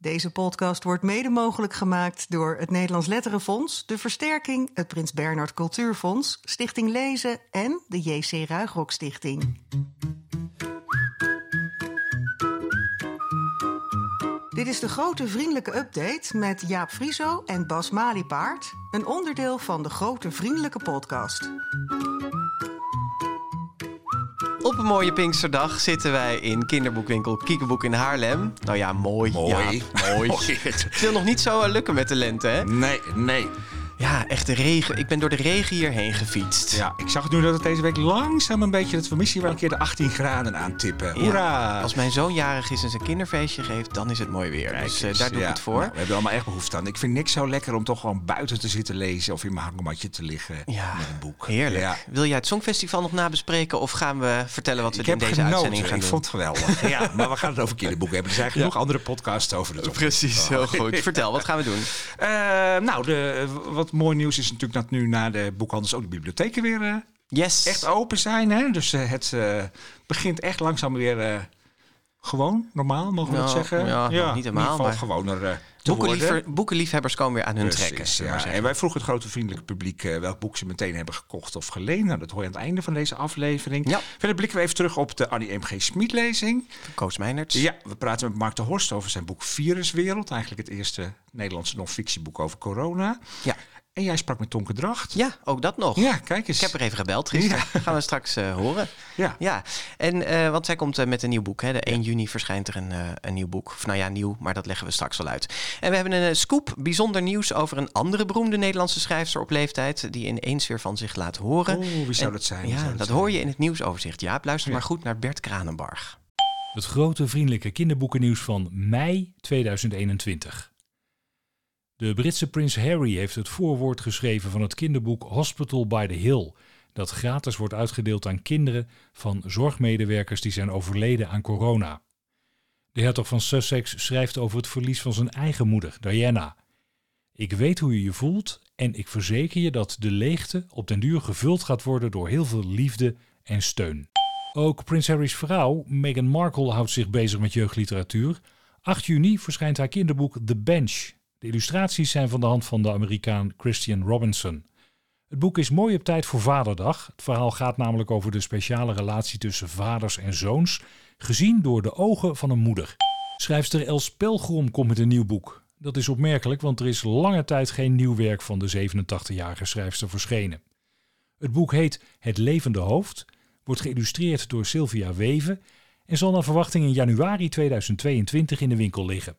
Deze podcast wordt mede mogelijk gemaakt door het Nederlands Letterenfonds, de Versterking, het Prins Bernhard Cultuurfonds, Stichting Lezen en de JC Ruigrok Stichting. Dit is de grote vriendelijke update met Jaap Frieso en Bas Maliepaard, een onderdeel van de grote vriendelijke podcast. Op een mooie Pinksterdag zitten wij in kinderboekwinkel Kiekeboek in Haarlem. Nou ja, mooi. Mooi. Ja, mooi. Het wil nog niet zo lukken met de lente, hè? Nee, nee. Ja, echt de regen. Ik ben door de regen hierheen gefietst. Ja, ik zag nu dat het deze week langzaam een beetje... dat we misschien wel een keer de 18 graden aantippen. Ja, Hoera! Als mijn zoon jarig is en zijn kinderfeestje geeft, dan is het mooi weer. dus eh, daar doe ik het voor. nou, we hebben allemaal echt behoefte aan. Ik vind niks zo lekker om toch gewoon buiten te zitten lezen... of in mijn hangmatje te liggen ja, met een boek. heerlijk. Ja. Wil jij het Songfestival nog nabespreken of gaan we vertellen wat we Ik in deze genoten. uitzending gaan ik doen? vond het geweldig. ja, maar we gaan het over kinderboeken hebben. Er zijn genoeg andere podcasts over het Precies, heel goed. Vertel, wat gaan we doen? Eh, nou, de, wat mooi nieuws is natuurlijk dat nu na de boekhandels ook de bibliotheken weer eh, Yes. echt open zijn. Hè? Dus eh, het eh, begint echt langzaam weer gewoon, normaal, mogen we dat zeggen? ja, niet in ieder helemaal, geval maar gewoner. Boekenliever, boekenliefhebbers komen weer aan hun Precies, trekken. ja. En wij vroegen het grote vriendelijke publiek welk boek ze meteen hebben gekocht of geleend. Nou, dat hoor je aan het einde van deze aflevering. Ja. Verder blikken we even terug op de Annie M.G. Schmid lezing. Koos Meinerts. Ja, we praten met Mark de Horst over zijn boek Viruswereld. Eigenlijk het eerste Nederlandse non-fictieboek over corona. Ja. En jij sprak met Tonke Dracht. Ja, ook dat nog. Ja, kijk eens. Ik heb er even gebeld gisteren. Gaan we straks eh, horen. Ja. Ja, en eh, want zij komt eh, met een nieuw boek. Hè. De 1 juni verschijnt er een, eh, een nieuw boek. Of nou ja, nieuw, maar dat leggen we straks wel uit. En we hebben een eh, scoop, bijzonder nieuws over een andere beroemde Nederlandse schrijfster op leeftijd. Die ineens weer van zich laat horen. Oeh, wie zou En- dat zijn? Ja, dat dat zijn? hoor je in het nieuwsoverzicht. Jaap, luister Ja. maar goed naar Bert Kranenbarg. Het grote vriendelijke kinderboekennieuws van mei 2021. De Britse prins Harry heeft het voorwoord geschreven van het kinderboek Hospital by the Hill, dat gratis wordt uitgedeeld aan kinderen van zorgmedewerkers die zijn overleden aan corona. De hertog van Sussex schrijft over het verlies van zijn eigen moeder, Diana. Ik weet hoe je je voelt en ik verzeker je dat de leegte op den duur gevuld gaat worden door heel veel liefde en steun. Ook Prins Harry's vrouw, Meghan Markle, houdt zich bezig met jeugdliteratuur. 8 juni verschijnt haar kinderboek The Bench. De illustraties zijn van de hand van de Amerikaan Christian Robinson. Het boek is mooi op tijd voor Vaderdag. Het verhaal gaat namelijk over de speciale relatie tussen vaders en zoons, gezien door de ogen van een moeder. Schrijfster Els Pelgrom komt met een nieuw boek. Dat is opmerkelijk, want er is lange tijd geen nieuw werk van de 87-jarige schrijfster verschenen. Het boek heet Het Levende Hoofd, wordt geïllustreerd door Sylvia Weven en zal naar verwachting in januari 2022 in de winkel liggen.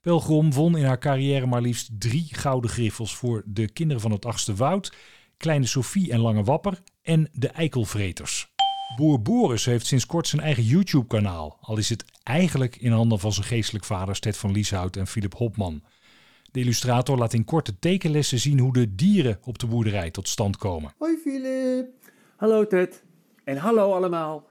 Pelgrom won in haar carrière maar liefst drie gouden griffels voor De Kinderen van het Achtste Woud, Kleine Sophie en Lange Wapper en De Eikelvreters. Boer Boris heeft sinds kort zijn eigen YouTube-kanaal, al is het eigenlijk in handen van zijn geestelijk vader Sted van Lieshout en Philip Hopman. De illustrator laat in korte tekenlessen zien hoe de dieren op de boerderij tot stand komen. Hoi Filip. Hallo Ted. En hallo allemaal.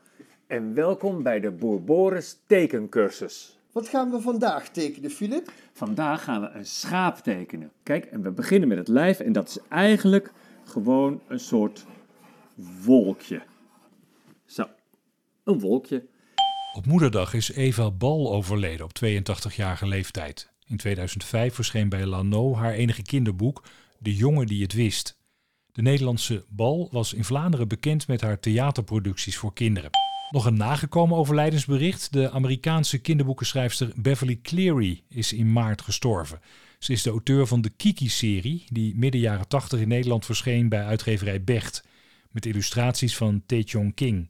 En welkom bij de Boer Boris tekencursus. Wat gaan we vandaag tekenen, Filip? Vandaag gaan we een schaap tekenen. Kijk, en we beginnen met het lijf en dat is eigenlijk gewoon een soort wolkje. Zo, een wolkje. Op moederdag is Eva Bal overleden op 82-jarige leeftijd. In 2005 verscheen bij Lano haar enige kinderboek De jongen die het wist. De Nederlandse Bal was in Vlaanderen bekend met haar theaterproducties voor kinderen. Nog een nagekomen overlijdensbericht. De Amerikaanse kinderboekenschrijfster Beverly Cleary is in maart gestorven. Ze is de auteur van de Kiki-serie, die midden jaren 80 in Nederland verscheen bij uitgeverij Becht, met illustraties van Tae King.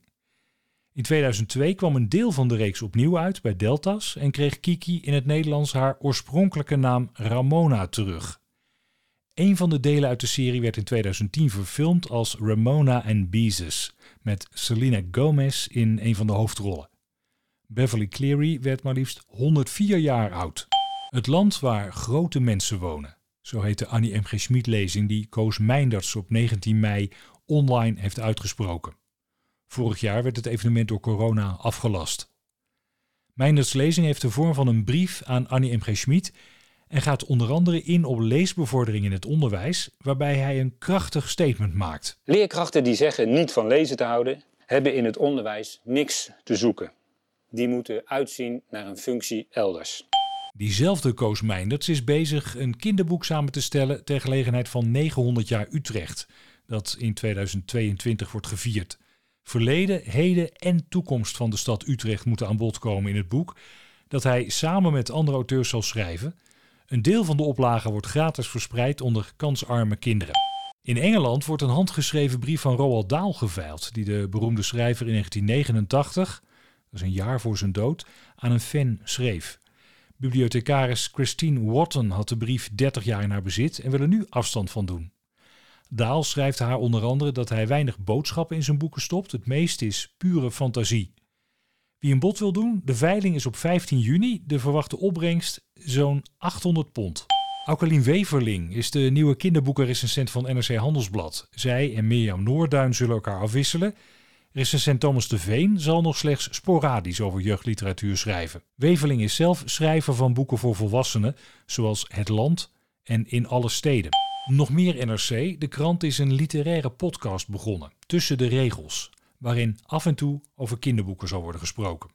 In 2002 kwam een deel van de reeks opnieuw uit bij Deltas en kreeg Kiki in het Nederlands haar oorspronkelijke naam Ramona terug. Een van de delen uit de serie werd in 2010 verfilmd als Ramona and Beezus, met Selena Gomez in een van de hoofdrollen. Beverly Cleary werd maar liefst 104 jaar oud. Het land waar grote mensen wonen. Zo heet de Annie M. G. Schmid lezing die Koos Meinders op 19 mei online heeft uitgesproken. Vorig jaar werd het evenement door corona afgelast. Meinders lezing heeft de vorm van een brief aan Annie M. G. Schmid en gaat onder andere in op leesbevordering in het onderwijs, waarbij hij een krachtig statement maakt. Leerkrachten die zeggen niet van lezen te houden, hebben in het onderwijs niks te zoeken. Die moeten uitzien naar een functie elders. Diezelfde Koos Meinders is bezig een kinderboek samen te stellen ter gelegenheid van 900 jaar Utrecht, dat in 2022 wordt gevierd. Verleden, heden en toekomst van de stad Utrecht moeten aan bod komen in het boek, dat hij samen met andere auteurs zal schrijven. Een deel van de oplagen wordt gratis verspreid onder kansarme kinderen. In Engeland wordt een handgeschreven brief van Roald Dahl geveild, die de beroemde schrijver in 1989, dat is een jaar voor zijn dood, aan een fan schreef. Bibliothecaris Christine Wotton had de brief 30 jaar in haar bezit en wil er nu afstand van doen. Daal schrijft haar onder andere dat hij weinig boodschappen in zijn boeken stopt. Het meeste is pure fantasie. Wie een bod wil doen, de veiling is op 15 juni. De verwachte opbrengst zo'n 800 pond. Aukelien Weverling is de nieuwe kinderboekenrecensent van NRC Handelsblad. Zij en Mirjam Noorduin zullen elkaar afwisselen. Recensent Thomas de Veen zal nog slechts sporadisch over jeugdliteratuur schrijven. Weverling is zelf schrijver van boeken voor volwassenen, zoals Het Land en In alle steden. Nog meer NRC, de krant is een literaire podcast begonnen, Tussen de Regels, waarin af en toe over kinderboeken zal worden gesproken.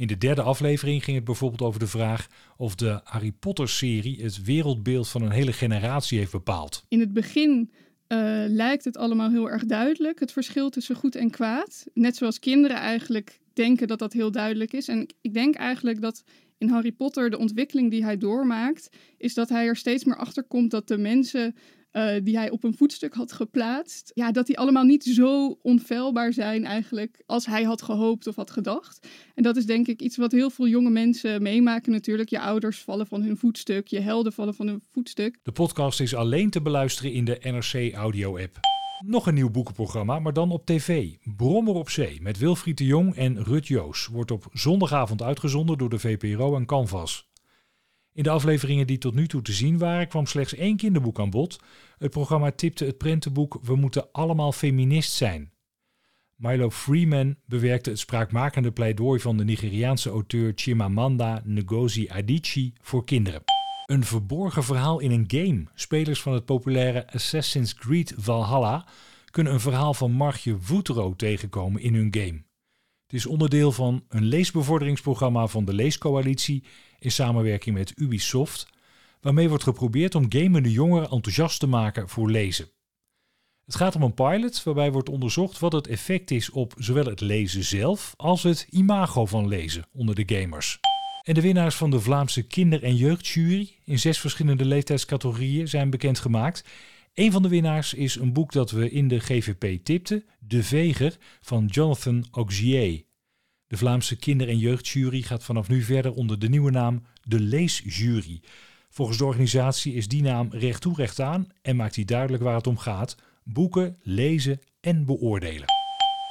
In de derde aflevering ging het bijvoorbeeld over de vraag of de Harry Potter-serie het wereldbeeld van een hele generatie heeft bepaald. In het begin uh, lijkt het allemaal heel erg duidelijk, het verschil tussen goed en kwaad. Net zoals kinderen eigenlijk denken dat dat heel duidelijk is. En ik denk eigenlijk dat in Harry Potter de ontwikkeling die hij doormaakt, is dat hij er steeds meer achter komt dat de mensen uh, die hij op een voetstuk had geplaatst, ja, dat die allemaal niet zo onfeilbaar zijn eigenlijk als hij had gehoopt of had gedacht. En dat is denk ik iets wat heel veel jonge mensen meemaken natuurlijk. Je ouders vallen van hun voetstuk, je helden vallen van hun voetstuk. De podcast is alleen te beluisteren in de NRC Audio app. Nog een nieuw boekenprogramma, maar dan op tv. Brommer op Zee met Wilfried de Jong en Rut Joos wordt op zondagavond uitgezonden door de VPRO en Canvas. In de afleveringen die tot nu toe te zien waren, kwam slechts één kinderboek aan bod. Het programma tipte het prentenboek We moeten allemaal feminist zijn. Milo Freeman bewerkte het spraakmakende pleidooi van de Nigeriaanse auteur Chimamanda Ngozi Adichie voor kinderen. Een verborgen verhaal in een game. Spelers van het populaire Assassin's Creed Valhalla kunnen een verhaal van Margje Woetero tegenkomen in hun game. Het is onderdeel van een leesbevorderingsprogramma van de Leescoalitie in samenwerking met Ubisoft, waarmee wordt geprobeerd om gamende jongeren enthousiast te maken voor lezen. Het gaat om een pilot waarbij wordt onderzocht wat het effect is op zowel het lezen zelf als het imago van lezen onder de gamers. En de winnaars van de Vlaamse kinder- en jeugdjury in zes verschillende leeftijdscategorieën zijn bekendgemaakt. Een van de winnaars is een boek dat we in de GVP tipten, De Veger van Jonathan Auxier. De Vlaamse kinder- en jeugdjury gaat vanaf nu verder onder de nieuwe naam de Leesjury. Volgens de organisatie is die naam recht toe recht aan en maakt hij duidelijk waar het om gaat: boeken, lezen en beoordelen.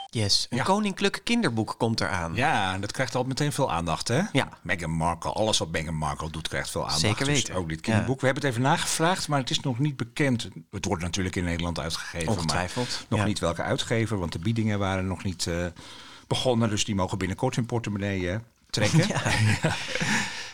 Yes, een koninklijk kinderboek komt eraan. Ja, en dat krijgt al meteen veel aandacht, hè? Ja. Meghan Markle, alles wat Meghan Markle doet, krijgt veel aandacht. Zeker Dus weten. ook dit kinderboek. We hebben het even nagevraagd, maar het is nog niet bekend. Het wordt natuurlijk in Nederland uitgegeven, Ongetwijfeld, maar nog ja. niet welke uitgever, want de biedingen waren nog niet eh, begonnen. Dus die mogen binnenkort hun portemonnee eh, trekken.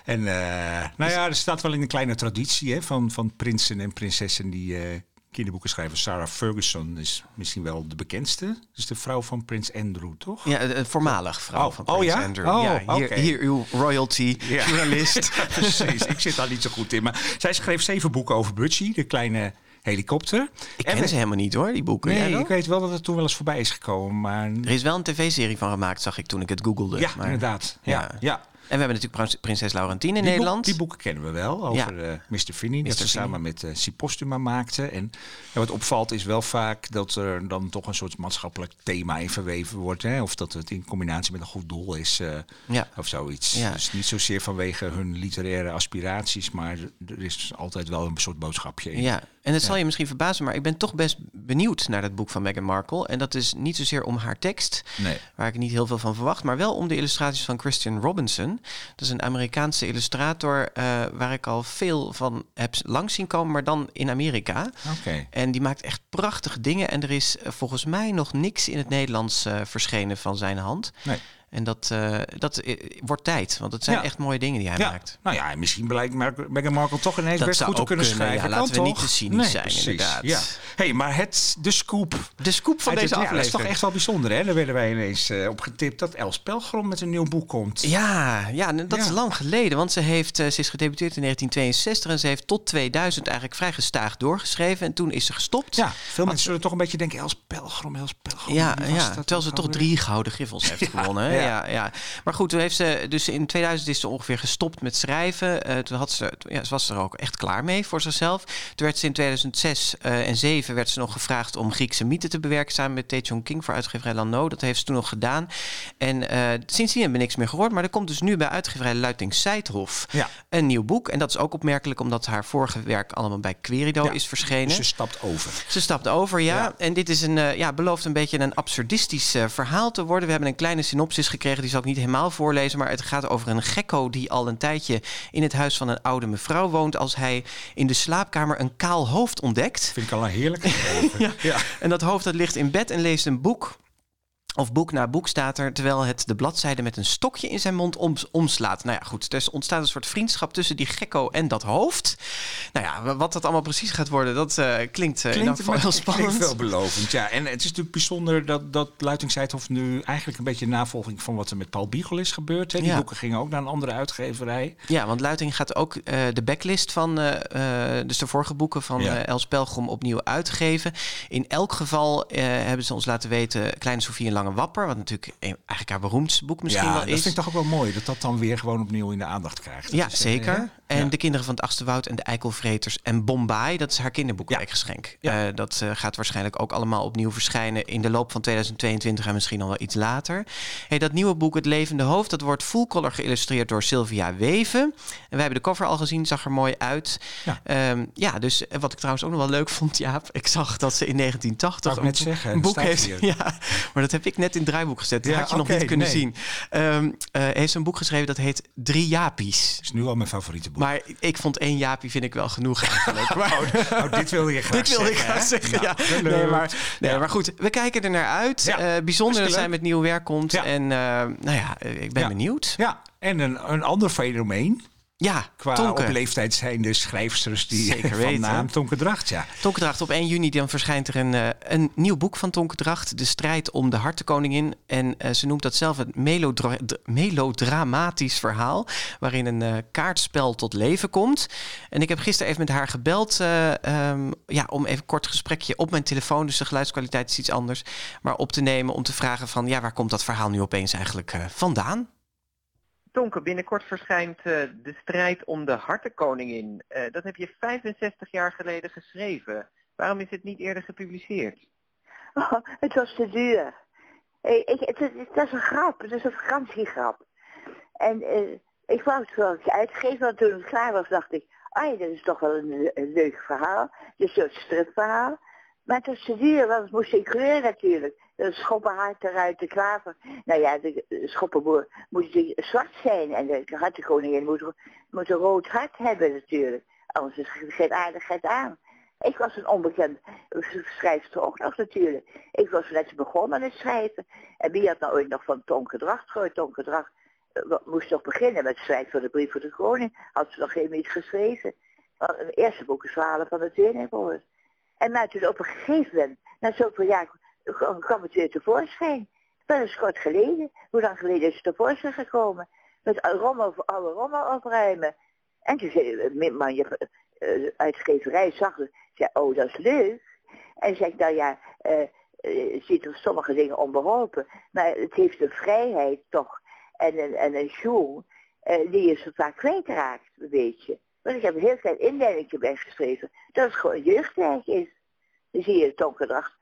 En eh, nou ja, er staat wel in een kleine traditie hè, van, van prinsen en prinsessen die eh, kinderboeken schrijven. Sarah Ferguson is misschien wel de bekendste. Dus de vrouw van prins Andrew, toch? Ja, voormalig vrouw Oh, van oh Prins ja? Andrew. Oh, ja, hier, uw royalty Ja. journalist. Precies, ik zit daar niet zo goed in. Maar zij schreef zeven boeken over Butchie, de kleine helikopter. Ik En- ken ze helemaal niet hoor, die boeken. Nee, ik weet wel dat het toen wel eens voorbij is gekomen. Maar Er is wel een tv-serie van gemaakt, zag ik toen ik het googelde. ja, maar- inderdaad. Ja, Ja. ja. En we hebben natuurlijk prins- prinses Laurentien in Die boek- Nederland. die boeken kennen we wel, over eh Mr. Finney. Dat ze samen met eh Si Postuma maakte. En ja, wat opvalt is wel vaak dat er dan toch een soort maatschappelijk thema in verweven wordt. Hè? Of dat het in combinatie met een goed doel is eh, Ja. of zoiets. Dus niet zozeer vanwege hun literaire aspiraties, maar er is altijd wel een soort boodschapje in. Ja, en het zal je misschien verbazen, maar ik ben toch best benieuwd naar dat boek van Meghan Markle. En dat is niet zozeer om haar tekst, Nee. waar ik niet heel veel van verwacht, maar wel om de illustraties van Christian Robinson. Dat is een Amerikaanse illustrator eh, waar ik al veel van heb langs zien komen, maar dan in Amerika. Oké. En die maakt echt prachtige dingen. En er is eh, volgens mij nog niks in het Nederlands eh, verschenen van zijn hand. Nee. En dat, uh, dat wordt tijd, want het zijn echt mooie dingen die hij maakt. Nou ja, misschien blijkt Meghan Markle toch ineens best goed te kunnen schrijven. Ja, laten we niet te cynisch zijn, precies. inderdaad. Ja. hey, maar het, de scoop. De scoop van deze aflevering. dat is toch echt wel bijzonder, hè? Daar werden wij ineens uh, op getipt dat Els Pelgrom met een nieuw boek komt. Ja, ja dat is lang geleden, want ze, heeft, uh, ze is gedebuteerd in 1962 en ze heeft tot 2000 eigenlijk vrij gestaag doorgeschreven. En toen is ze gestopt. Ja, veel mensen zullen toch een beetje denken, Els Pelgrom, Els Pelgrom. Ja, ja terwijl ze toch drie gouden griffels heeft gewonnen. Ja. ja. Maar goed, toen heeft ze, dus in 2000 is ze ongeveer gestopt met schrijven. Uh, toen had ze, ja, ze was er ook echt klaar mee voor zichzelf. Toen werd ze in 2006 uh, en 2007 werd ze nog gevraagd om Griekse mythen te bewerken samen met Tae King voor uitgeverij Lano. Dat heeft ze toen nog gedaan. En uh, sindsdien hebben we niks meer gehoord. Maar er komt dus nu bij uitgeverij Luiting Seidhof ja. een nieuw boek. En dat is ook opmerkelijk omdat haar vorige werk allemaal bij Querido is verschenen. Dus ze stapt over. Ze stapt over, ja. ja. En dit is een, ja, belooft een beetje een absurdistisch verhaal te worden. We hebben een kleine synopsis gekregen, die zal ik niet helemaal voorlezen. Maar het gaat over een gekko die al een tijdje in het huis van een oude mevrouw woont. Als hij in de slaapkamer een kaal hoofd ontdekt. Vind ik al een heerlijk. ja. ja. En dat hoofd dat ligt in bed en leest een boek. Of boek na boek staat er, terwijl het de bladzijde met een stokje in zijn mond omslaat. Nou ja, goed, er ontstaat een soort vriendschap tussen die gekko en dat hoofd. Nou ja, wat dat allemaal precies gaat worden, dat uh, klinkt, uh, klinkt in heel spannend. Klinkt veelbelovend, ja. En het is natuurlijk bijzonder dat, dat Luitingseidhof nu eigenlijk een beetje navolging van wat er met Paul Biegel is gebeurd. Hè. Die ja. boeken gingen ook naar een andere uitgeverij. Ja, want Luiting gaat ook uh, de backlist van, dus de vorige boeken van ja. Els Pelgrom opnieuw uitgeven. In elk geval hebben ze ons laten weten, Kleine Sofie en Wapper, wat natuurlijk eigenlijk haar beroemdste boek misschien ja, wel is. dat vind ik toch ook wel mooi, dat dat dan weer gewoon opnieuw in de aandacht krijgt. ja, zeker. En De Kinderen van het Achtste Woud en De Eikelvreters en Bombay, dat is haar kinderboekwijkgeschenk. Ja. Uh, dat uh, gaat waarschijnlijk ook allemaal opnieuw verschijnen in de loop van 2022 en misschien al wel iets later. Hey, dat nieuwe boek Het Levende Hoofd, dat wordt full color geïllustreerd door Sylvia Weven. En wij hebben de cover al gezien, zag er mooi uit. Ja, um, ja dus wat ik trouwens ook nog wel leuk vond, Jaap, ik zag dat ze in 1980 een, zeggen, een boek heeft. Ja, maar dat heb ik net in het draaiboek gezet. Dat had je okay, nog niet kunnen nee. zien. Um, uh, heeft ze een boek geschreven dat heet Drie Japies. is nu al mijn favoriete boek. Maar ik vond één Jaapie vind ik wel genoeg eigenlijk. Maar, oh, oh, dit wil je graag Dit wil ik graag zeggen, ja. Nee, maar, nee maar goed, we kijken er naar uit. Ja, uh, bijzonder dat zij met nieuw werk komt. En uh, nou ja, ik ben benieuwd. Ja, en een, een ander fenomeen ja, qua Tonke. op leeftijd zijn de schrijfsters die Zeker van weten. naam Tonke Dracht, ja. Tonke Dracht op 1 juni dan verschijnt er een, uh, een nieuw boek van Tonke Dracht, De strijd om de hartenkoningin. En uh, ze noemt dat zelf een melodra melodramatisch verhaal, waarin een uh, kaartspel tot leven komt. En ik heb gisteren even met haar gebeld, um, ja, om even een kort gesprekje op mijn telefoon, dus de geluidskwaliteit is iets anders, maar op te nemen om te vragen van, ja, waar komt dat verhaal nu opeens eigenlijk vandaan? Tonke, binnenkort verschijnt uh, De strijd om de hartenkoningin. Uh, dat heb je 65 jaar geleden geschreven. Waarom is het niet eerder gepubliceerd? Oh, het was te duur. Hey, ik, het, het, een grap, het is een vakantiegrap. En uh, ik wou het wel uitgeven, want toen het klaar was dacht ik... Ah, dat is toch wel een, een leuk verhaal. Een soort stripverhaal. Maar het was te duur, want het moest in kleur natuurlijk. De schoppenhart eruit, de klaver. Nou ja, de, schoppenboer moet zwart zijn. En de hartenkoningin moet, moet een rood hart hebben natuurlijk. Anders is er geen aardigheid aan. Ik was een onbekend schrijfster ook nog natuurlijk. Ik was net begonnen met schrijven. En wie had nou ooit nog van Tonke Dracht gehoord? Tonke Dracht uh, moest toch beginnen met schrijven voor de brief voor de koning. Had ze nog helemaal niet geschreven. Het eerste boek is verhalen van tweede gehoord. En maar toen op een gegeven moment, na zoveel jaar, kwam het weer tevoorschijn. Dat is kort geleden. Hoe lang geleden is het tevoorschijn gekomen? Met rommel, alle rommel opruimen. En toen zei man, je uh, uitgeverij zag het, zei, oh dat is leuk. En zei ik, nou ja, uh, ziet er sommige dingen onbeholpen. Maar het heeft een vrijheid toch. En een, en een uh, die je zo vaak kwijtraakt, een beetje. Want ik heb een heel klein inleidingje bij geschreven. Dat het gewoon jeugdwerk is. Dan zie je het tonkerdracht.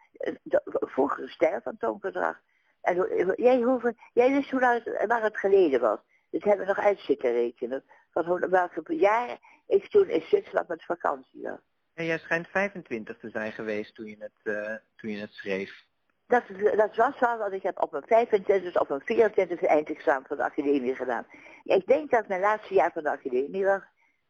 Vroegere stijl van tonkerdracht. En jij, hoeveel, jij wist hoe lang het, lang het geleden was. Dat hebben we nog uit zitten rekenen. Van hoe, welke jaren ik toen in Zwitserland met vakantie was. En jij schijnt 25 te zijn geweest toen je het, uh, toen je het schreef. Dat, dat was wel, want ik heb op mijn 25 of mijn 24e eindexamen van de academie gedaan. Ik denk dat mijn laatste jaar van de academie was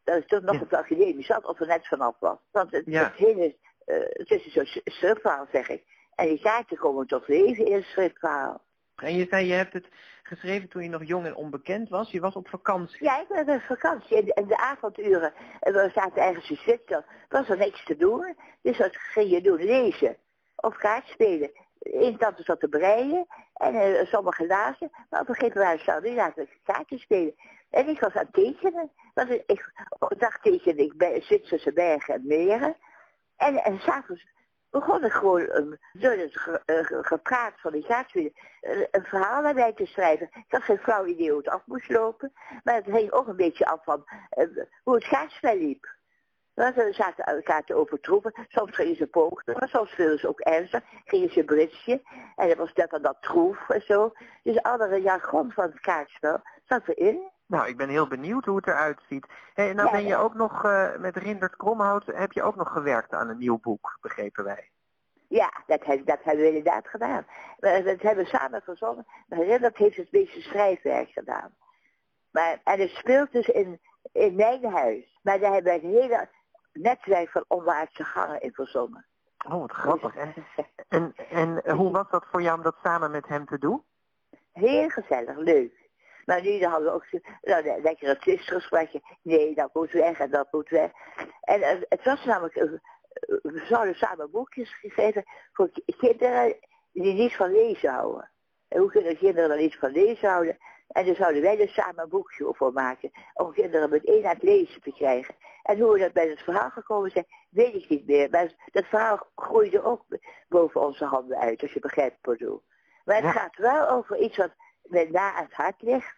dat ik toen nog ja. op de academie zat of er net vanaf was. Want het, ja. het hele, het is zo'n schriftverhaal zeg ik. En die kaarten komen tot leven in een schriftverhaal. En je zei, je hebt het geschreven toen je nog jong en onbekend was. Je was op vakantie. Ja, ik was op vakantie. En de, en de avonduren, en we zaten ergens in Zwitserland, was er niks te doen. Dus wat ging je doen? Lezen. Of kaartspelen. Eén tante zat te breien en uh, sommigen lazen. Maar op een gegeven moment waren ze laten kaartjes spelen. En ik was aan het tekenen. Want ik, dag tekende ik bij Zwitserse bergen en meren. En, en s'avonds begon ik gewoon um, door het ge, gepraat van die kaartspelen uh, een verhaal daarbij te schrijven. Ik had geen flauw idee hoe het af moest lopen. Maar het hing ook een beetje af van uh, hoe het kaartspel liep. We zaten elkaar te overtroeven. Soms gingen ze maar soms wilden ze ook ernstig. Gingen ze britsje. En dat was net dan dat troef en zo. Dus alle jargon van het kaartspel zat erin. Nou, ik ben heel benieuwd hoe het eruit ziet. Hey, en dan ja, ben je ja. ook nog uh, met Rindert Kromhout, heb je ook nog gewerkt aan een nieuw boek, begrepen wij. Ja, dat, heb, dat hebben we inderdaad gedaan. We, dat hebben we samen verzonnen. Maar Rindert heeft het meeste schrijfwerk gedaan. Maar, en het speelt dus in, in mijn huis. Maar daar hebben we een hele netwerk van onwaartse gangen in verzonnen. Oh, wat grappig. En, en, en hoe was dat voor jou om dat samen met hem te doen? Heel gezellig, leuk. Maar nu dan hadden we ook nou, lekker een twistgesprekje. Nee, dat moet weg en dat moet weg. En uh, het was namelijk, we zouden samen boekjes gegeven voor kinderen die niet van lezen houden. En hoe kunnen kinderen dan niet van lezen houden? En dan zouden wij er samen een boekje voor maken. Om kinderen meteen aan het lezen te krijgen. En hoe we dat bij het verhaal gekomen zijn, weet ik niet meer. Maar dat verhaal groeide ook boven onze handen uit, als je begrijpt wat ik bedoel. Maar het ja. gaat wel over iets wat mij na aan het hart ligt.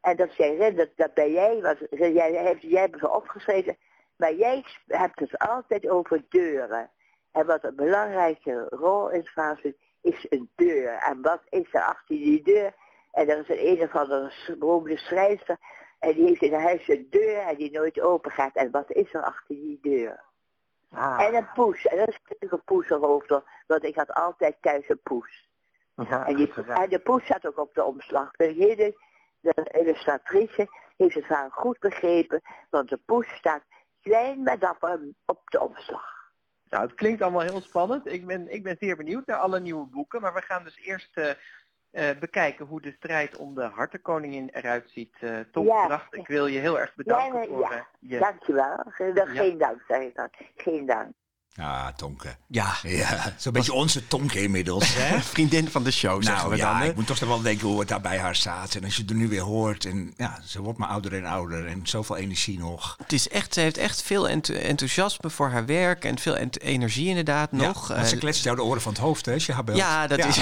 En dat jij dat, dat ben jij, want jij hebt, jij hebt opgeschreven, maar jij hebt het altijd over deuren. En wat een belangrijke rol in het verhaal speelt, is een deur. En wat is er achter die deur? En er is een een of andere beroemde schrijver, en die heeft in huis een deur en die nooit open gaat. En wat is er achter die deur? Ah. En een poes. En dat is een poesenhoofd, want ik had altijd thuis een poes. Ja, en, die, en de poes zat ook op de omslag. De hele de illustratrice heeft het verhaal goed begrepen, want de poes staat klein maar dapper op de omslag. Nou, het klinkt allemaal heel spannend. Ik ben, ik ben zeer benieuwd naar alle nieuwe boeken, maar we gaan dus eerst uh, uh, bekijken hoe de strijd om de hartenkoningin eruit ziet. Uh, Tom ja. Ik wil je heel erg bedanken ja, voor ja. je... Dankjewel. Geen dank, zeg ik dan. Geen dank. Ah, Tonke. Ja. ja Zo'n beetje onze Tonke inmiddels. Hè? Vriendin van de show, zeggen nou, we ja, dan. ik moet toch wel denken hoe het daar bij haar staat. En als je er nu weer hoort. En ja, ze wordt maar ouder en ouder. En zoveel energie nog. Het is echt, ze heeft echt veel enthousiasme voor haar werk. En veel energie inderdaad nog. Ja, ze kletst jou de oren van het hoofd, hè, als je haar belt. Ja, dat, ja. Is,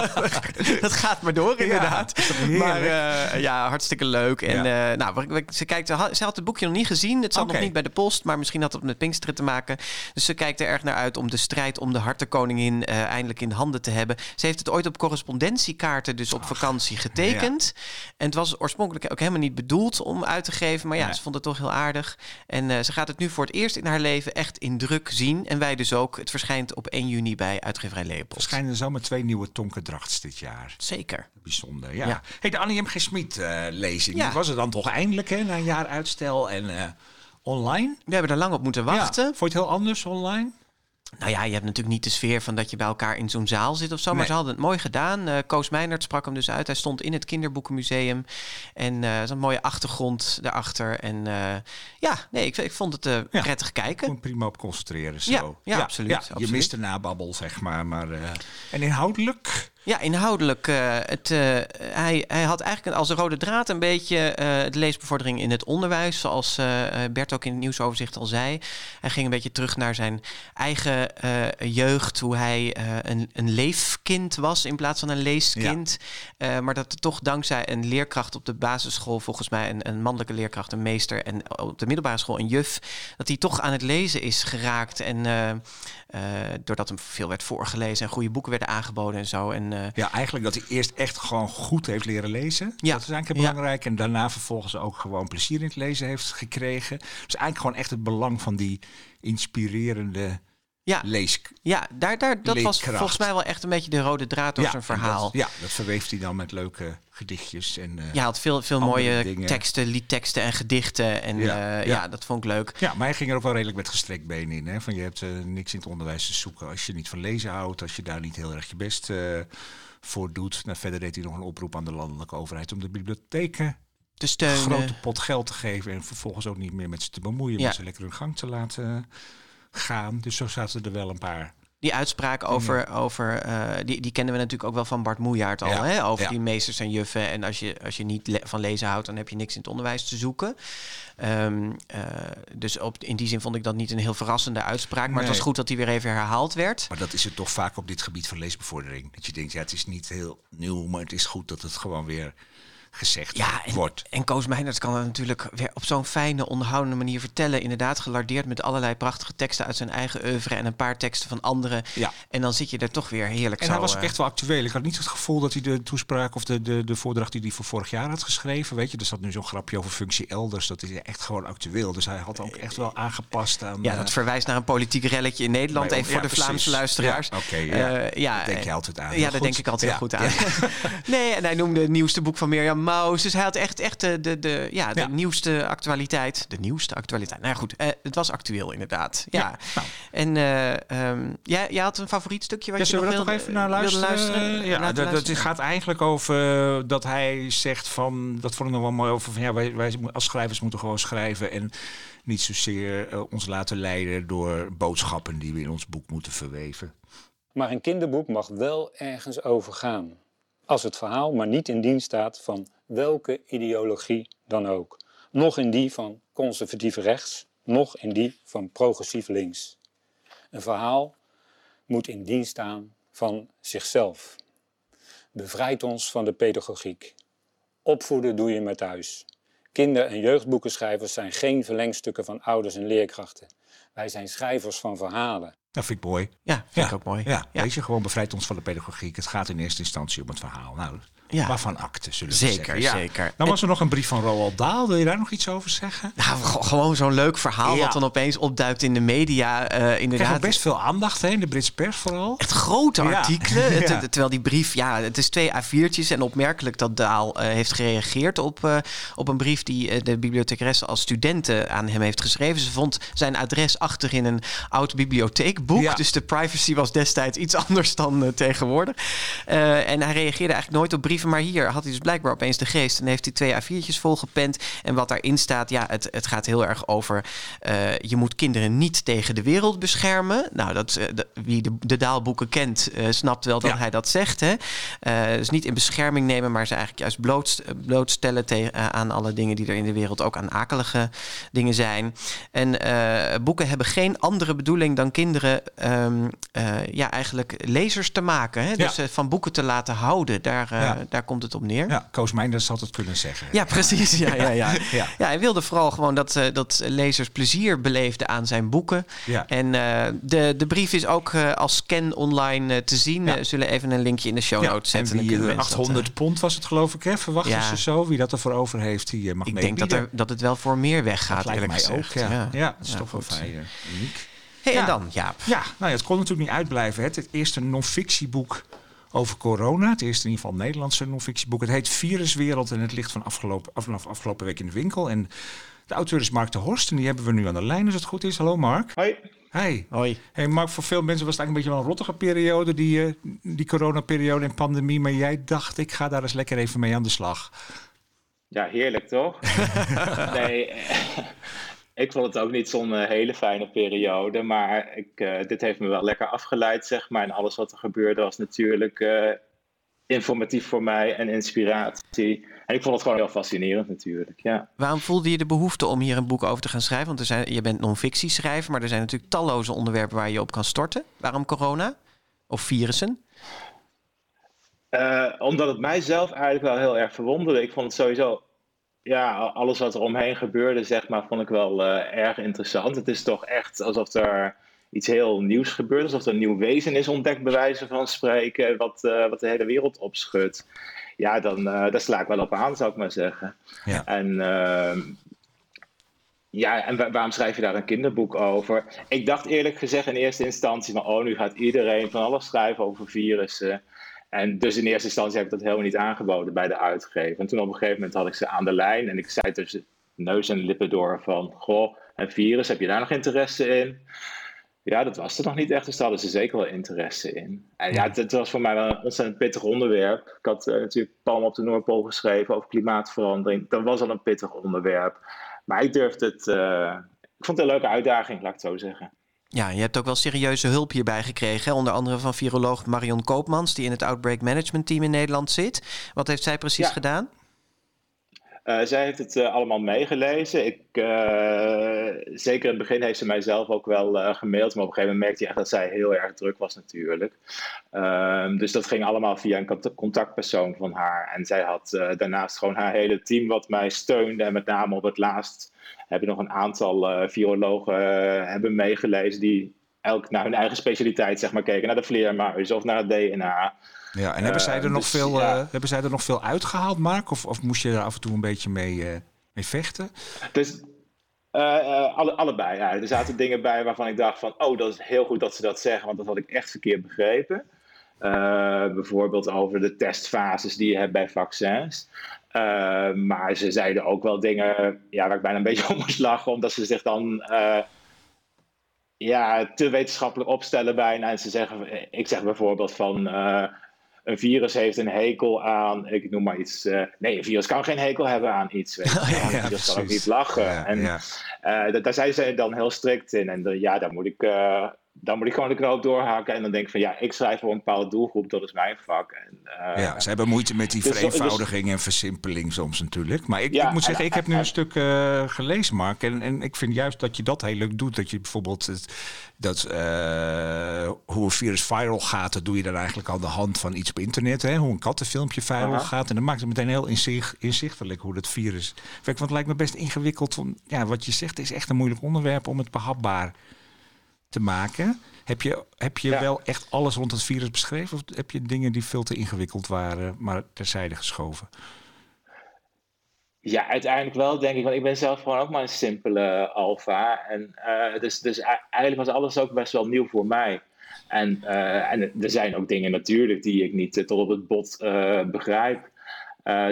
dat gaat maar door inderdaad. Ja, maar uh, ja, hartstikke leuk. En uh, nou, ze, kijkt, ze had het boekje nog niet gezien. Het zat okay. nog niet bij de post. Maar misschien had het met Pinksteren te maken. Dus ze kijkt er erg naar uit om de strijd om de hartenkoningin uh, eindelijk in handen te hebben. Ze heeft het ooit op correspondentiekaarten, dus op Ach, vakantie, getekend. Ja. En het was oorspronkelijk ook helemaal niet bedoeld om uit te geven. Maar ja, nee. ze vond het toch heel aardig. En uh, ze gaat het nu voor het eerst in haar leven echt in druk zien. En wij dus ook. Het verschijnt op 1 juni bij uitgeverij Leopold. Er schijnen zomaar twee nieuwe tonkendrachts dit jaar. Zeker. Bijzonder, ja. ja. Hey, de Annie M. G. Smit uh, lezing. Ja. was het dan toch eindelijk, hè, na een jaar uitstel en online? We hebben er lang op moeten wachten. Ja. Vond je het heel anders online? Nou ja, je hebt natuurlijk niet de sfeer van dat je bij elkaar in zo'n zaal zit of zo. Maar nee. ze hadden het mooi gedaan. Uh, Koos Meinert sprak hem dus uit. Hij stond in het kinderboekenmuseum. En uh, zo'n mooie achtergrond daarachter. En uh, ja, nee, ik, ik vond het ja. prettig kijken. Kon prima op concentreren zo. Ja, ja, ja absoluut, Je absoluut. mist de nababbel, zeg maar. maar en inhoudelijk? Ja, inhoudelijk. Uh, het, uh, hij, hij had eigenlijk als rode draad een beetje uh, de leesbevordering in het onderwijs. Zoals Bert ook in het nieuwsoverzicht al zei. Hij ging een beetje terug naar zijn eigen jeugd. Hoe hij een, een leefkind was in plaats van een leeskind. Ja. maar dat toch dankzij een leerkracht op de basisschool, volgens mij een, een mannelijke leerkracht, een meester. En op de middelbare school een juf. Dat hij toch aan het lezen is geraakt. En doordat hem veel werd voorgelezen en goede boeken werden aangeboden en zo. En, uh, ja, eigenlijk dat hij eerst echt gewoon goed heeft leren lezen. Ja. Dat is eigenlijk belangrijk. Ja. En daarna vervolgens ook gewoon plezier in het lezen heeft gekregen. Dus eigenlijk gewoon echt het belang van die inspirerende ja. lees. Ja, daar, daar, dat was volgens mij wel echt een beetje de rode draad door ja, zijn verhaal. Dat, ja, dat verweeft hij dan met leuke gedichtjes. En, uh, ja, hij had veel, veel mooie dingen. teksten, liedteksten en gedichten. En ja, uh, ja. ja, dat vond ik leuk. Ja, maar hij ging er ook wel redelijk met gestrekt been in. Hè? Van je hebt uh, niks in het onderwijs te zoeken als je niet van lezen houdt. Als je daar niet heel erg je best voor doet. Nou, verder deed hij nog een oproep aan de landelijke overheid om de bibliotheken te steunen. een grote pot geld te geven en vervolgens ook niet meer met ze te bemoeien, maar ze lekker hun gang te laten gaan. Dus zo zaten er wel een paar. Die uitspraak over, over eh, die, die kennen we natuurlijk ook wel van Bart Moejaert al. Ja, Hè? Over ja. die meesters en juffen. En als je, als je niet le- van lezen houdt, dan heb je niks in het onderwijs te zoeken. Ehm, eh, dus op, in die zin vond ik dat niet een heel verrassende uitspraak. Maar het was goed dat die weer even herhaald werd. Maar dat is het toch vaak op dit gebied van leesbevordering. Dat je denkt, ja, het is niet heel nieuw, maar het is goed dat het gewoon weer gezegd Ja, en, wordt. en Koos Meijners kan het natuurlijk weer op zo'n fijne, onderhoudende manier vertellen. Inderdaad, gelardeerd met allerlei prachtige teksten uit zijn eigen oeuvre en een paar teksten van anderen. Ja. En dan zit je er toch weer heerlijk En zo. hij was ook eh, echt wel actueel. Ik had niet het gevoel dat hij de toespraak of de, de, de voordracht die hij voor vorig jaar had geschreven. Weet je, er zat nu zo'n grapje over functie elders. Dat is echt gewoon actueel. Dus hij had ook echt wel aangepast aan. Ja, eh, dat verwijst naar een politiek relletje in Nederland. Even voor de Vlaamse luisteraars. Ja, Oké, ja. Eh, ja, Dat denk je altijd aan. Ja, daar goed. denk ik altijd heel goed aan. nee, en hij noemde het nieuwste boek van Mirjam Maus. Dus hij had echt, echt de, de, de, ja, de Ja. nieuwste actualiteit. De nieuwste actualiteit. Nou ja, goed, eh, het was actueel inderdaad. Ja. Ja, nou. En eh, ehm, jij, jij had een favoriet stukje wat Ja, je zullen nog we dat wilde, nog even naar luisteren? luisteren? Ja, dat, dat gaat eigenlijk over eh, dat hij zegt van, dat vond ik nog wel mooi over van ja, wij, wij als schrijvers moeten gewoon schrijven en niet zozeer ons laten leiden door boodschappen die we in ons boek moeten verweven. Maar een kinderboek mag wel ergens over gaan. Als het verhaal maar niet in dienst staat van welke ideologie dan ook. Nog in die van conservatief rechts, nog in die van progressief links. Een verhaal moet in dienst staan van zichzelf. Bevrijd ons van de pedagogiek. Opvoeden doe je met thuis. Kinder- en jeugdboekenschrijvers zijn geen verlengstukken van ouders en leerkrachten. Wij zijn schrijvers van verhalen. Dat vind ik mooi. Ja, vind ik ook mooi. Ja, weet je, gewoon bevrijdt ons van de pedagogiek. Het gaat in eerste instantie om het verhaal. Nou, Ja. waarvan akte, zullen we Zeker, zeggen. Ja. zeker. Dan was er nog een brief van Roald Dahl. Wil je daar nog iets over zeggen? Nou, g- gewoon zo'n leuk verhaal Ja. wat dan opeens opduikt in de media. krijgt inderdaad. ook best veel aandacht hè, in de Britse pers vooral. Echt grote Ja. artikelen. Het- Ja. Terwijl die brief, ja, het is twee A4'tjes. En opmerkelijk dat Daal eh, heeft gereageerd op, eh, op een brief die de bibliothecaresse als studenten aan hem heeft geschreven. Ze vond zijn adres achter in een oud bibliotheekboek. Ja. Dus de privacy was destijds iets anders dan tegenwoordig. En hij reageerde eigenlijk nooit op Maar hier had hij dus blijkbaar opeens de geest. En heeft hij twee A4'tjes volgepend. En wat daarin staat, ja, het, het gaat heel erg over... eh, je moet kinderen niet tegen de wereld beschermen. Nou, dat, eh, de- wie de, de daalboeken kent, eh, snapt wel dat Ja. hij dat zegt. Hè? Dus niet in bescherming nemen, maar ze eigenlijk juist eh, blootstellen tegen, aan alle dingen die er in de wereld ook aan akelige dingen zijn. En boeken hebben geen andere bedoeling dan kinderen ehm, eh, ja, eigenlijk lezers te maken. Hè? Dus Ja. van boeken te laten houden. Daar, Ja. Daar komt het op neer. Ja, Koos Meinders had het kunnen zeggen. Ja, precies. Ja, ja, ja. Ja. ja, hij wilde vooral gewoon dat, eh, dat lezers plezier beleefden aan zijn boeken. Ja. En eh, de, de brief is ook eh, als scan online te zien. We zullen even een linkje in de show notes en zetten. Dan wie kunnen eh, mensen dat, 800 pond was het geloof ik, hè? Verwachten Ja. ze zo? Wie dat ervoor over heeft, die mag ik denk dat, er, dat het wel voor meer weggaat, Dat lijkt mij ook, ja. Ja, dat is toch wel eh, uniek. Hey, Ja. En dan, Jaap. Ja, nou ja, het kon natuurlijk niet uitblijven. hè. Het eerste non-fictieboek over corona. Het eerste in ieder geval Nederlandse non-fictieboek. Het heet Viruswereld en het ligt van afgelopen, af- vanaf afgelopen week in de winkel. En de auteur is Mark de Horst en die hebben we nu aan de lijn als het goed is. Hallo Mark. Hoi. Hi. Hoi. Hey Mark, voor veel mensen was het eigenlijk een beetje wel een rottige periode, die, eh, die coronaperiode en pandemie. Maar jij dacht, ik ga daar eens lekker even mee aan de slag. Ja, heerlijk toch? nee, ik vond het ook niet zo'n eh, hele fijne periode. Maar ik, eh, dit heeft me wel lekker afgeleid, zeg maar. En alles wat er gebeurde was natuurlijk eh, informatief voor mij en inspiratie. En ik vond het gewoon heel fascinerend natuurlijk, ja. Waarom voelde je de behoefte om hier een boek over te gaan schrijven? Want er zijn, je bent non-fictieschrijver, maar er zijn natuurlijk talloze onderwerpen waar je op kan storten. Waarom corona? Of virussen? Omdat het mijzelf eigenlijk wel heel erg verwonderde. Ik vond het sowieso, ja, alles wat er omheen gebeurde, zeg maar, vond ik wel eh, erg interessant. Het is toch echt alsof er iets heel nieuws gebeurt, alsof er een nieuw wezen is ontdekt, bij wijze van spreken, wat, eh, wat de hele wereld opschudt. Ja, dan, eh daar sla ik wel op aan, zou ik maar zeggen. Ja. En ehm, ja, en wa- waarom schrijf je daar een kinderboek over? Ik dacht eerlijk gezegd in eerste instantie van, oh, nu gaat iedereen van alles schrijven over virussen. En dus in eerste instantie heb ik dat helemaal niet aangeboden bij de uitgever. En toen op een gegeven moment had ik ze aan de lijn en ik zei tussen neus en lippen door van, goh, een virus, heb je daar nog interesse in? Ja, dat was er nog niet echt, dus daar hadden ze zeker wel interesse in. En ja, het, was voor mij wel een ontzettend pittig onderwerp. Ik had uh, natuurlijk Palm op de Noordpool geschreven over klimaatverandering. Dat was al een pittig onderwerp. Maar ik durfde het, uh, ik vond het een leuke uitdaging, laat ik het zo zeggen. Ja, je hebt ook wel serieuze hulp hierbij gekregen. Onder andere van viroloog Marion Koopmans, die in het Outbreak Management Team in Nederland zit. Wat heeft zij precies gedaan? Uh, zij heeft het uh, allemaal meegelezen. Ik, uh, zeker in het begin heeft ze mijzelf ook wel gemaild. Maar op een gegeven moment merkte je echt dat zij heel erg druk was natuurlijk. Ehm, dus dat ging allemaal via een contactpersoon van haar. En zij had daarnaast gewoon haar hele team wat mij steunde. En met name op het laatst hebben nog een aantal virologen hebben meegelezen... die elk naar hun eigen specialiteit zeg maar, keken. Naar de vleermuizen of naar het DNA... Ja, en hebben, zij er nog dus, veel, ja. uh, hebben zij er nog veel uitgehaald, Mark? Of, of moest je daar af en toe een beetje mee, uh, mee vechten? Dus, uh, alle, allebei, ja. Er zaten dingen bij waarvan ik dacht van... oh, dat is heel goed dat ze dat zeggen, want dat had ik echt verkeerd begrepen. bijvoorbeeld over de testfases die je hebt bij vaccins. maar ze zeiden ook wel dingen ja, waar ik bijna een beetje om moest lachen... omdat ze zich dan ja, te wetenschappelijk opstellen bijna. En ze zeggen, ik zeg bijvoorbeeld van een virus heeft een hekel aan, ik noem maar iets. Uh, nee, een virus kan geen hekel hebben aan iets. Weet je. ja, een virus kan ook niet lachen. en uh, daar zijn ze dan heel strikt in. En de, ja, daar moet ik dan moet ik gewoon de knoop doorhaken en dan denk ik van ja, ik schrijf voor een bepaalde doelgroep, dat is mijn vak. En, uh, ja, ze hebben moeite met die dus, vereenvoudiging en versimpeling soms natuurlijk. Maar ik, ik moet zeggen, ik heb nu een stuk uh, gelezen, Mark. En, en ik vind juist dat je dat heel leuk doet. Dat je bijvoorbeeld het, dat, uh, hoe een virus viral gaat, dat doe je dan eigenlijk aan de hand van iets op internet. Hè? Hoe een kattenfilmpje viral -huh. gaat. En dan maakt het meteen heel inzicht, inzichtelijk hoe dat virus werkt. Want het lijkt me best ingewikkeld. Ja, wat je zegt is echt een moeilijk onderwerp om het behapbaar te maken. Heb je, heb je wel echt alles rond het virus beschreven? Of heb je dingen die veel te ingewikkeld waren, maar terzijde geschoven? Ja, uiteindelijk wel, denk ik. Want ik ben zelf gewoon ook maar een simpele alfa. En uh, dus, dus eigenlijk was alles ook best wel nieuw voor mij. En, uh, en er zijn ook dingen natuurlijk die ik niet tot op het bot begrijp.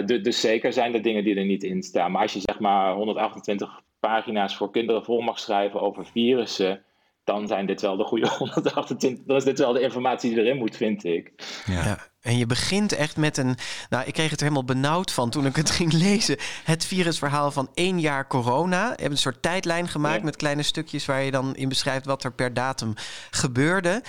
dus, dus zeker zijn er dingen die er niet in staan. Maar als je zeg maar 128 pagina's voor kinderen vol mag schrijven over virussen dan zijn dit wel de goede 128. Dan is dit wel de informatie die erin moet, vind ik. Ja. En je begint echt met een. Nou, ik kreeg het er helemaal benauwd van toen ik het ging lezen. Het virusverhaal van één jaar corona. Je hebt een soort tijdlijn gemaakt met kleine stukjes waar je dan in beschrijft wat er per datum gebeurde.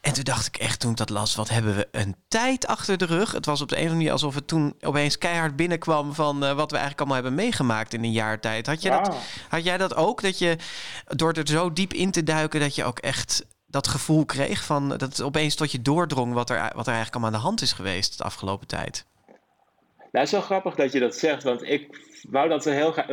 En toen dacht ik echt toen ik dat las, wat hebben we een tijd achter de rug. Het was op de een of andere manier alsof het toen opeens keihard binnenkwam van uh, wat we eigenlijk allemaal hebben meegemaakt in een jaar tijd. Had, je dat, had jij dat ook? Dat je door er zo diep in te duiken, dat je ook echt dat gevoel kreeg van dat het opeens tot je doordrong wat er, wat er eigenlijk allemaal aan de hand is geweest de afgelopen tijd? Nou, het is wel grappig dat je dat zegt, want ik wou dat we heel graag.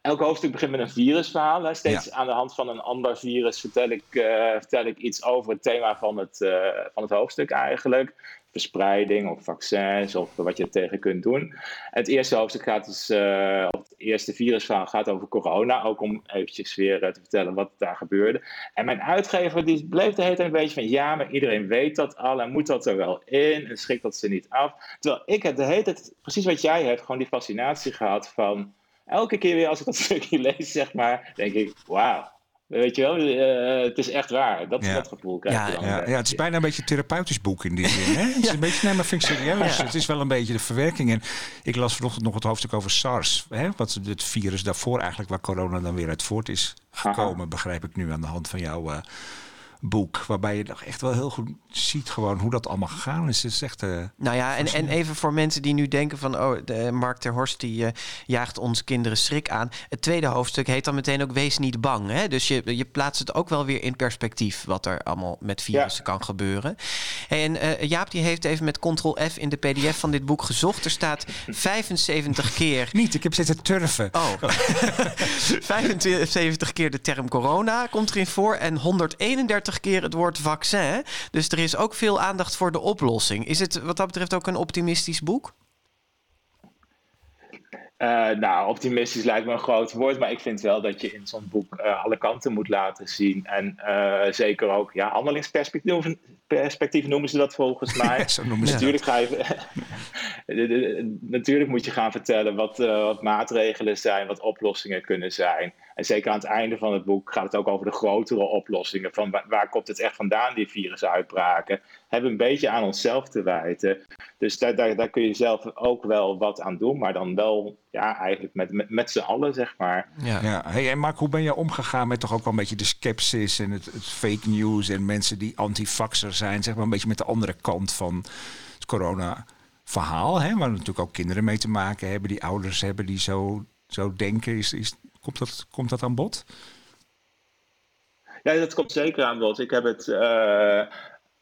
Elk hoofdstuk begint met een virusverhaal. Hè. Steeds ja. aan de hand van een ander virus vertel ik, uh, vertel ik iets over het thema van het, uh, van het hoofdstuk eigenlijk verspreiding of vaccins of wat je tegen kunt doen. Het eerste hoofdstuk gaat dus, uh, het eerste virusverhaal gaat over corona, ook om eventjes weer uh, te vertellen wat daar gebeurde. En mijn uitgever die bleef de hele tijd een beetje van, ja, maar iedereen weet dat al en moet dat er wel in en schrikt dat ze niet af. Terwijl ik heb de hele tijd, precies wat jij hebt, gewoon die fascinatie gehad van, elke keer weer als ik dat stukje lees, zeg maar, denk ik, wauw Weet je wel, uh, het is echt waar. Dat, ja. dat gevoel krijg je ja, dan. Ja, ja, het is bijna een beetje een therapeutisch boek in die zin. Hè? Het is een beetje, nee, maar vind ik serieus. Het is wel een beetje de verwerking. En ik las vanochtend nog het hoofdstuk over SARS. Hè? Wat het virus daarvoor eigenlijk, waar corona dan weer uit voort is gekomen, Aha. begrijp ik nu aan de hand van jouw... Uh, boek. Waarbij je nog echt wel heel goed ziet gewoon hoe dat allemaal gegaan is. Het is echt... Uh, nou ja, en, en even voor mensen die nu denken van... oh, de Mark ter Horst die uh, jaagt onze kinderen schrik aan. Het tweede hoofdstuk heet dan meteen ook Wees niet bang. Hè? Dus je, je plaatst het ook wel weer in perspectief... wat er allemaal met virussen ja. kan gebeuren. En uh, Jaap die heeft even met ctrl-F in de pdf van dit boek gezocht. Er staat 75 keer... Niet, ik heb zitten turven. Oh. 75 keer de term corona komt erin voor... en 131 keer het woord vaccin. Dus er is ook veel aandacht voor de oplossing. Is het wat dat betreft ook een optimistisch boek? Uh, nou, optimistisch lijkt me een groot woord, maar ik vind wel dat je in zo'n boek uh, alle kanten moet laten zien. En uh, zeker ook ja, handelingsperspectief perspectief noemen ze dat volgens mij. Zo noemen ze natuurlijk, ga je, natuurlijk moet je gaan vertellen wat, wat maatregelen zijn, wat oplossingen kunnen zijn. En zeker aan het einde van het boek gaat het ook over de grotere oplossingen. Van waar, waar komt het echt vandaan, die virusuitbraken? Hebben een beetje aan onszelf te wijten. Dus daar, daar, daar kun je zelf ook wel wat aan doen, maar dan wel ja, eigenlijk met, met, met z'n allen, zeg maar. Ja. ja. Hey, en Mark, hoe ben je omgegaan met toch ook wel een beetje de sceptisch en het, het fake news en mensen die antifaxer zijn, zeg maar een beetje met de andere kant van het corona-verhaal, hè, waar natuurlijk ook kinderen mee te maken hebben, die ouders hebben die zo, zo denken. Is, is, komt, dat, komt dat aan bod? Ja, dat komt zeker aan bod. Ik heb het. Uh,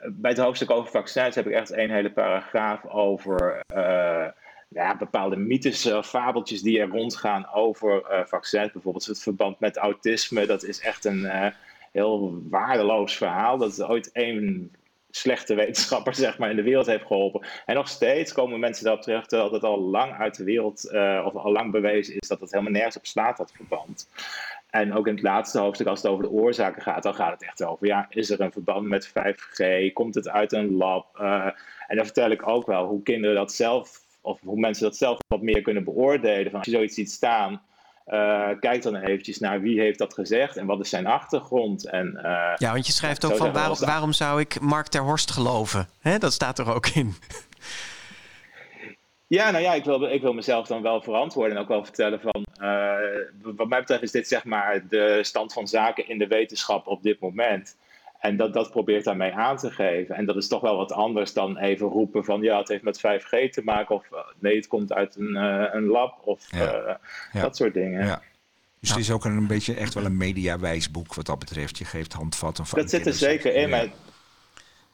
bij het hoofdstuk over vaccins heb ik echt een hele paragraaf over uh, ja, bepaalde mythes of fabeltjes die er rondgaan over uh, vaccins. Bijvoorbeeld het verband met autisme. Dat is echt een heel waardeloos verhaal. Dat is ooit één slechte wetenschapper zeg maar, in de wereld heeft geholpen. En nog steeds komen mensen daarop terug, terwijl het al lang uit de wereld, uh, of al lang bewezen is dat het helemaal nergens op slaat, dat verband. En ook in het laatste hoofdstuk, als het over de oorzaken gaat, dan gaat het echt over, ja, is er een verband met 5G? Komt het uit een lab? Uh, en dan vertel ik ook wel hoe kinderen dat zelf, of hoe mensen dat zelf wat meer kunnen beoordelen. Van als je zoiets ziet staan, uh, kijk dan eventjes naar wie heeft dat gezegd en wat is zijn achtergrond. En, uh, ja, want je schrijft ook van waarom, waarom zou ik Mark ter Horst geloven? Hè, dat staat er ook in. Ja, nou ja, ik wil, ik wil mezelf dan wel verantwoorden en ook wel vertellen van, uh, wat mij betreft is dit zeg maar de stand van zaken in de wetenschap op dit moment. En dat, dat probeert daarmee aan te geven. En dat is toch wel wat anders dan even roepen van ja, het heeft met 5G te maken. Of nee, het komt uit een, uh, een lab. Of ja. uh, ja. dat soort dingen. Ja. Dus het is ook een, een beetje echt wel een mediawijs boek wat dat betreft. Je geeft handvatten van. Dat zit er zeker in. Maar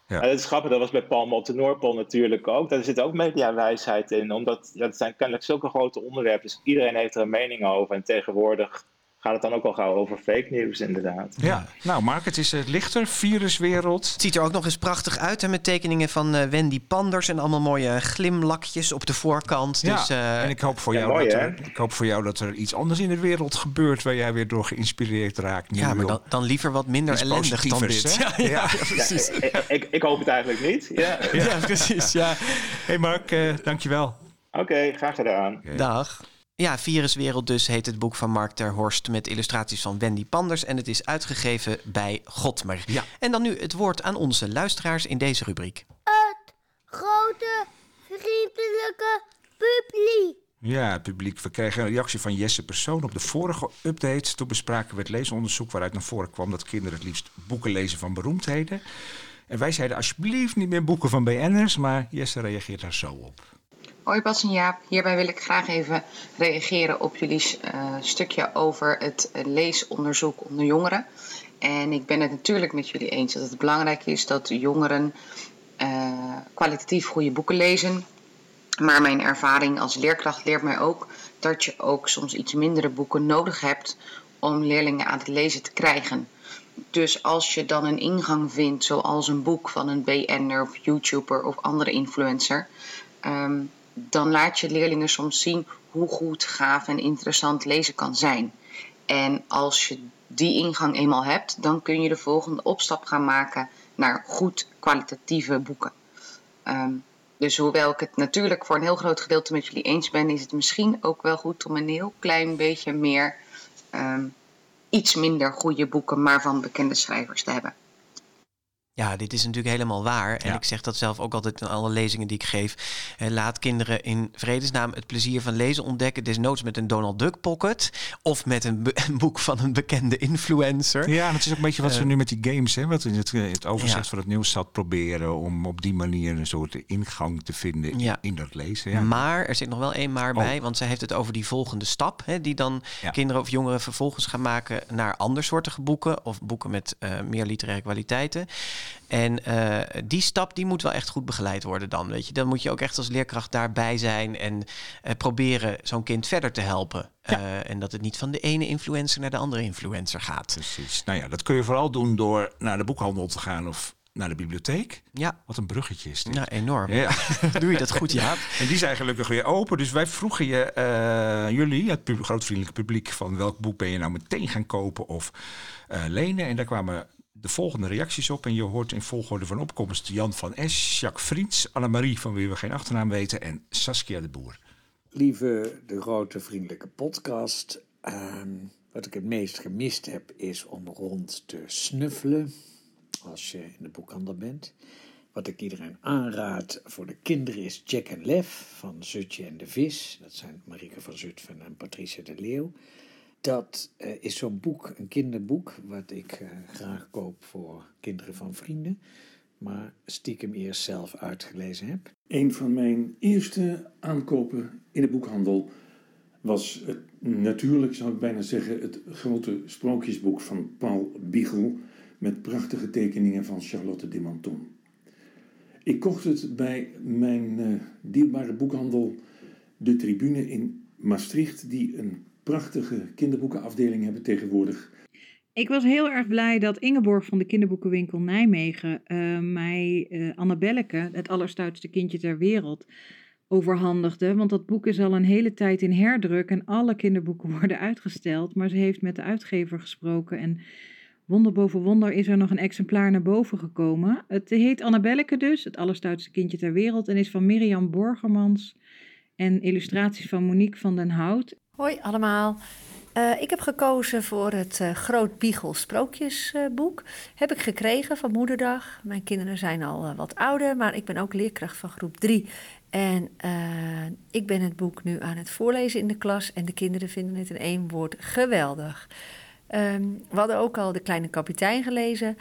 ja. En het is grappig, dat was bij Paul Motte Noordpol natuurlijk ook. Daar zit ook mediawijsheid in. Omdat ja, het zijn kennelijk zulke grote onderwerpen. Dus iedereen heeft er een mening over. En tegenwoordig gaat het dan ook al gauw over fake nieuws inderdaad. Ja, nou Mark, het is het lichter, viruswereld. Het ziet er ook nog eens prachtig uit hè, met tekeningen van uh, Wendy Panders en allemaal mooie glimlakjes op de voorkant. Ja, dus, uh, en ik hoop, voor ja, jou mooi, dat er, ik hoop voor jou dat er iets anders in de wereld gebeurt waar jij weer door geïnspireerd raakt. Ja, maar dan, dan, liever wat minder iets ellendig dan dit. Ja, ja, ja, precies. Ik, ik, ik, hoop het eigenlijk niet. Ja, ja precies. Ja. hey Mark, uh, dankjewel. Oké, okay, graag gedaan. Okay. Dag. Ja, Viruswereld dus heet het boek van Mark ter Horst met illustraties van Wendy Panders en het is uitgegeven bij Godmer. Ja. En dan nu het woord aan onze luisteraars in deze rubriek. Het grote vriendelijke publiek. Ja, het publiek. We kregen een reactie van Jesse Persoon op de vorige update. Toen bespraken we het leesonderzoek waaruit naar voren kwam dat kinderen het liefst boeken lezen van beroemdheden. En wij zeiden alsjeblieft niet meer boeken van BN'ers, maar Jesse reageert daar zo op. Hoi Bas en Jaap, hierbij wil ik graag even reageren op jullie uh, stukje over het leesonderzoek onder jongeren. En ik ben het natuurlijk met jullie eens dat het belangrijk is dat jongeren uh, kwalitatief goede boeken lezen. Maar mijn ervaring als leerkracht leert mij ook dat je ook soms iets mindere boeken nodig hebt om leerlingen aan het lezen te krijgen. Dus als je dan een ingang vindt, zoals een boek van een BN'er of YouTuber of andere influencer, um, dan laat je leerlingen soms zien hoe goed, gaaf en interessant lezen kan zijn. En als je die ingang eenmaal hebt, dan kun je de volgende opstap gaan maken naar goed kwalitatieve boeken. Um, dus hoewel ik het natuurlijk voor een heel groot gedeelte met jullie eens ben, is het misschien ook wel goed om een heel klein beetje meer, um, iets minder goede boeken, maar van bekende schrijvers te hebben. Ja, dit is natuurlijk helemaal waar. En ja. ik zeg dat zelf ook altijd in alle lezingen die ik geef. Laat kinderen in vredesnaam het plezier van lezen ontdekken. Desnoods met een Donald Duck pocket. Of met een, een boek van een bekende influencer. Ja, het is ook een beetje wat uh, ze nu met die games... Hè, wat in het, het overzicht ja. van het nieuws zat proberen... om op die manier een soort ingang te vinden ja. in, dat lezen. Ja. Maar er zit nog wel één maar oh. bij. Want zij heeft het over die volgende stap. Hè, die dan kinderen of jongeren vervolgens gaan maken... naar andersoortige boeken. Of boeken met uh, meer literaire kwaliteiten. En uh, die stap die moet wel echt goed begeleid worden dan. Weet je? Dan moet je ook echt als leerkracht daarbij zijn en uh, proberen zo'n kind verder te helpen. Ja. Uh, en dat het niet van de ene influencer naar de andere influencer gaat. Precies. Nou ja, dat kun je vooral doen door naar de boekhandel te gaan of naar de bibliotheek. Ja. Wat een bruggetje is dit. Nou, enorm. Ja. Doe je dat goed, ja. En die zijn gelukkig weer open. Dus wij vroegen je, uh, jullie, het pub grootvriendelijke publiek, van welk boek ben je nou meteen gaan kopen of uh, lenen? En daar kwamen de volgende reacties op. En je hoort in volgorde van opkomst Jan van S, Jacques Annemarie, van wie we geen achternaam weten, en Saskia de Boer. Lieve de grote vriendelijke podcast. Uh, Wat ik het meest gemist heb, is om rond te snuffelen als je in de boekhandel bent. Wat ik iedereen aanraad voor de kinderen is Jack en Lef van Zutje en de Vis. Dat zijn Marieke van Zutphen en Patricia de Leeuw. Dat uh, is zo'n boek, een kinderboek, wat ik uh, graag koop voor kinderen van vrienden. Maar stiekem eerst zelf uitgelezen heb. Een van mijn eerste aankopen in de boekhandel was het, natuurlijk, zou ik bijna zeggen, het grote sprookjesboek van Paul Biegel met prachtige tekeningen van Charlotte de Menton. Ik kocht het bij mijn uh, dierbare boekhandel De Tribune in Maastricht, die een prachtige kinderboekenafdeling hebben tegenwoordig. Ik was heel erg blij dat Ingeborg van de kinderboekenwinkel Nijmegen uh, mij uh, Annabelleke, het allerstoutste kindje ter wereld, overhandigde. Want dat boek is al een hele tijd in herdruk en alle kinderboeken worden uitgesteld. Maar ze heeft met de uitgever gesproken en wonder boven wonder is er nog een exemplaar naar boven gekomen. Het heet Annabelleke dus, het allerstoutste kindje ter wereld en is van Mirjam Borgermans en illustraties van Monique van den Hout. Hoi allemaal. Uh, ik heb gekozen voor het uh, Groot Biegel Sprookjesboek. Heb ik gekregen van Moederdag. Mijn kinderen zijn al wat ouder, maar ik ben ook leerkracht van groep 3. En ik ben het boek nu aan het voorlezen in de klas. En de kinderen vinden het in één woord geweldig. Um, we hadden ook al De Kleine Kapitein gelezen.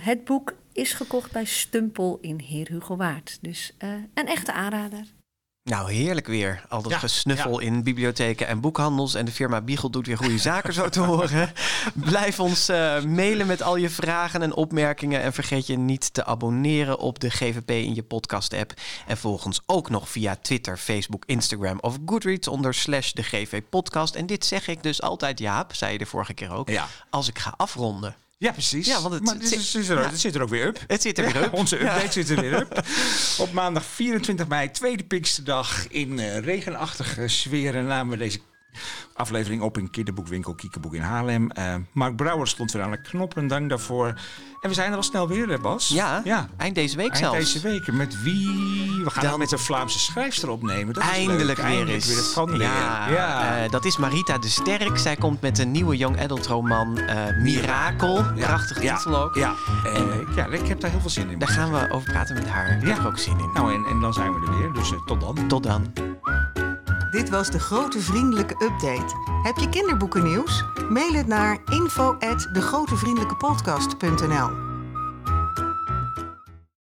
het boek is gekocht bij Stumpel in Heer Hugo Waard. Dus een echte aanrader. Nou, heerlijk weer. Al dat ja, gesnuffel ja. in bibliotheken en boekhandels. En de firma Biegel doet weer goede zaken, zo te horen. Blijf ons uh, mailen met al je vragen en opmerkingen. En vergeet je niet te abonneren op de GVP in je podcast-app. En volg ons ook nog via Twitter, Facebook, Instagram of Goodreads onder slash de GV podcast. En dit zeg ik dus altijd, Jaap, zei je de vorige keer ook, ja. als ik ga afronden. Ja, precies. Ja, want het, maar het, is, er, ja. het zit er ook weer up. Het zit er weer up. Onze update ja. zit er weer up. Op maandag 24 mei, tweede Pinksterdag, in uh, regenachtige sferen namen we deze aflevering op in kinderboekwinkel Kiekeboek in Haarlem. Uh, Mark Brouwer stond weer aan de knop en dank daarvoor. En we zijn er al snel weer, hè Bas? Ja, ja. eind deze week eind zelfs. deze week. Met wie? We gaan Dan... met een Vlaamse schrijfster opnemen. Dat Eindelijk is weer Eindelijk eens. weer. Ja, weer. Ja. Uh, dat is Marita de Sterk. Zij komt met een nieuwe young adult roman uh, Mirakel. Ja. Prachtig ja. titel ook. Ja. En, ja, ik heb daar heel veel zin in. Daar gaan we over praten met haar. Ik heb ook zin in. Nou, en, en dan zijn we er weer. Dus tot dan. Tot dan. Dit was de grote vriendelijke update. Heb je kinderboeken nieuws? Mail het naar info@degrotevriendelijkepodcast.nl.